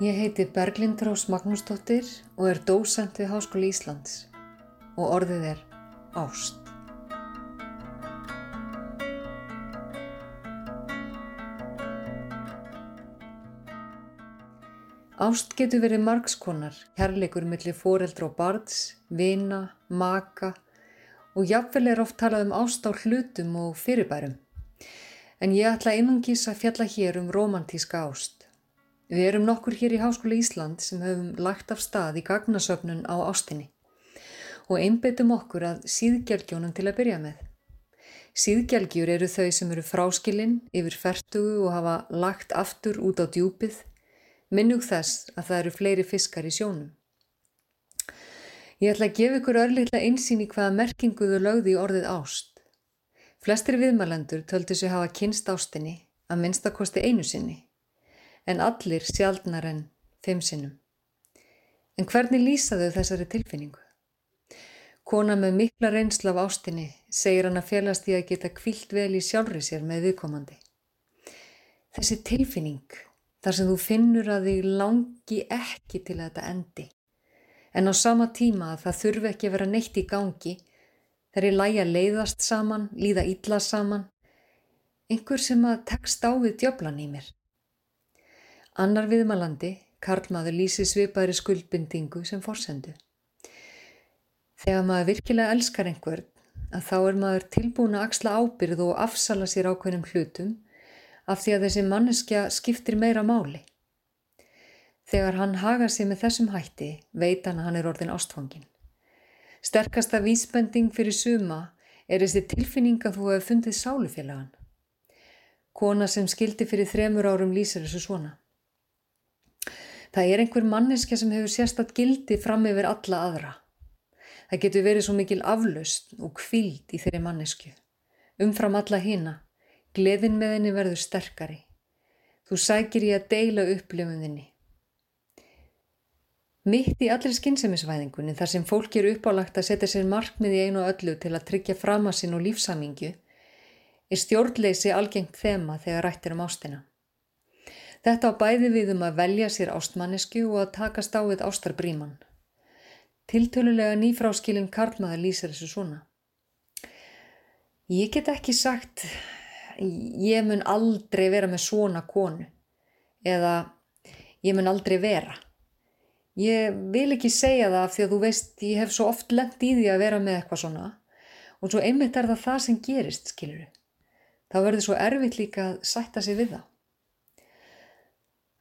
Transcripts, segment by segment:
Ég heiti Berglind Rós Magnúsdóttir og er dósent við Háskóli Íslands og orðið er ást. Ást getur verið margskonar, kærleikur millir foreldra og barns, vina, maka og jafnvel er oft talað um ást á hlutum og fyrirbærum. En ég ætla einungis að fjalla hér um romantíska ást. Við erum nokkur hér í Háskóla Ísland sem höfum lagt af stað í gagnasöfnun á ástinni og einbetum okkur að síðgelgjónum til að byrja með. Síðgelgjur eru þau sem eru fráskilinn yfir færtugu og hafa lagt aftur út á djúpið, minnug þess að það eru fleiri fiskar í sjónum. Ég ætla að gefa ykkur örlítla einsýn í hvaða merkingu þau lögði í orðið ást. Flestir viðmælendur töldu sig hafa kynst ástinni að minnstakosti einu sinni en allir sjálfnar en fimm sinnum. En hvernig lýsaðu þessari tilfinningu? Kona með mikla reynsla af ástinni segir hann að félast í að geta kvilt vel í sjálfri sér með viðkomandi. Þessi tilfinning, þar sem þú finnur að þig langi ekki til að þetta endi, en á sama tíma að það þurfi ekki að vera neitt í gangi, þar er lægi að leiðast saman, líða illa saman, einhver sem að tekst á við djöflan í mér. Annar viðmalandi, Karlmaður lýsi svipaðri skuldbindingu sem forsendu. Þegar maður virkilega elskar einhvern, að þá er maður tilbúin að axla ábyrð og afsala sér ákveðnum hlutum af því að þessi manneskja skiptir meira máli. Þegar hann haga sig með þessum hætti, veit hann að hann er orðin ástfangin. Sterkasta vísbending fyrir suma er þessi tilfinning að þú hefur fundið sálufélagan. Kona sem skildi fyrir þremur árum lýsir þessu svona. Það er einhver manneska sem hefur sérstatt gildi fram yfir alla aðra. Það getur verið svo mikil aflaust og kvild í þeirri mannesku. Umfram alla hina, gleðin með henni verður sterkari. Þú sækir í að deila upplifunðinni. Mitt í allir skynnsemisvæðingunni þar sem fólk eru uppálagt að setja sér markmið í einu og öllu til að tryggja framasinn og lífsamingju er stjórnleysi algengt þema þegar rættir um ástina. Þetta á bæði við um að velja sér ástmannisku og að takast á við ástarbríman. Tiltölulega nýfráskilin Karlmaður lýsir þessu svona. Ég get ekki sagt, ég mun aldrei vera með svona konu eða ég mun aldrei vera. Ég vil ekki segja það því að þú veist, ég hef svo oft lengt í því að vera með eitthvað svona og svo einmitt er það það sem gerist, skiluru. Það verður svo erfitt líka að sætta sig við það.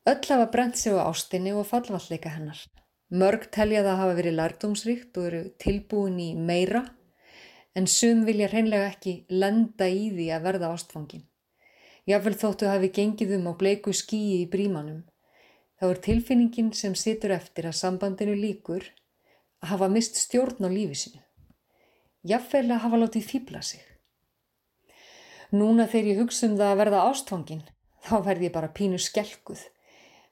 Öll hafa brent sig á ástinni og fallvalleika hennar. Mörg telja það hafa verið lærdómsríkt og eru tilbúin í meira en sum vilja hreinlega ekki lenda í því að verða ástfangin. Jáfnvel þóttu hafi gengið um á bleiku skíi í brímanum. Þá er tilfinningin sem situr eftir að sambandinu líkur að hafa mist stjórn á lífi sinu. Jáfnvel að hafa látið fýbla sig. Núna þegar ég hugsa um það að verða ástfangin þá verð ég bara pínu skelguð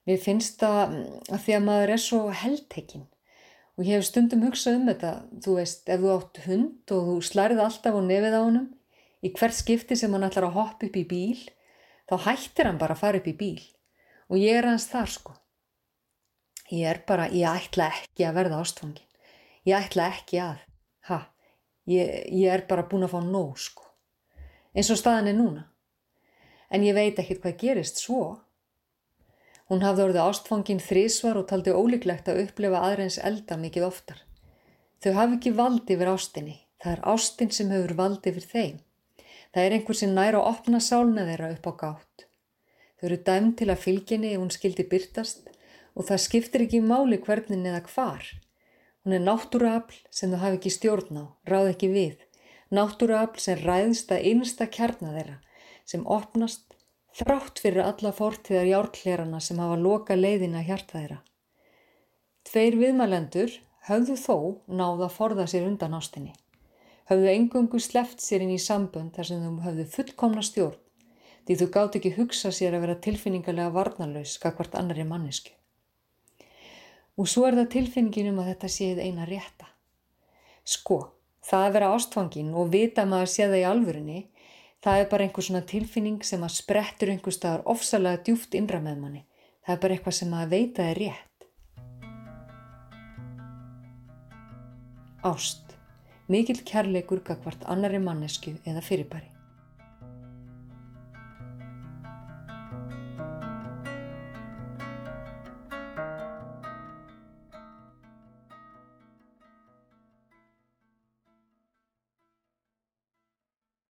Mér finnst það mm, að því að maður er svo heldtekinn og ég hef stundum hugsað um þetta, þú veist, ef þú átt hund og þú slærið alltaf á nefið á honum, í hvert skipti sem hann ætlar að hoppa upp í bíl, þá hættir hann bara að fara upp í bíl. Og ég er hans þar sko. Ég er bara, ég ætla ekki að verða ástfangin, ég ætla ekki að, ha, ég, ég er bara búin að fá nóg sko, eins og staðan er núna, en ég veit ekkert hvað gerist svo. Hún hafði orðið ástfangin þrísvar og taldi ólíklegt að upplefa aðreins elda mikið oftar. Þau hafi ekki valdi yfir ástinni. Það er ástin sem hefur valdi yfir þeim. Það er einhver sem næra að opna sálna þeirra upp á gátt. Þau eru dæm til að fylginni ef hún skildi byrtast og það skiptir ekki máli hvernig eða hvar. Hún er náttúruafl sem þau hafi ekki stjórn á, ráð ekki við. Náttúruafl sem ræðist að einsta kjarna þeirra, sem opnast þrátt fyrir alla fortíðar járklerana sem hafa loka leiðina hjarta þeirra. Tveir viðmælendur höfðu þó náða forða sér undan ástinni. Höfðu engungu sleft sér inn í sambund þar sem þau höfðu fullkomna stjórn því þú gátt ekki hugsa sér að vera tilfinningarlega varnarlaus skakvart annari mannesku. Og svo er það tilfinningin um að þetta séð eina rétta. Sko, það að vera ástfangin og vita maður séð það í alvörunni Það er bara einhver svona tilfinning sem að sprettur einhver staðar ofsalega djúft innra með manni. Það er bara eitthvað sem að veita er rétt. Ást. Mikill kærleikur gagvart annari mannesku eða fyrirbæri.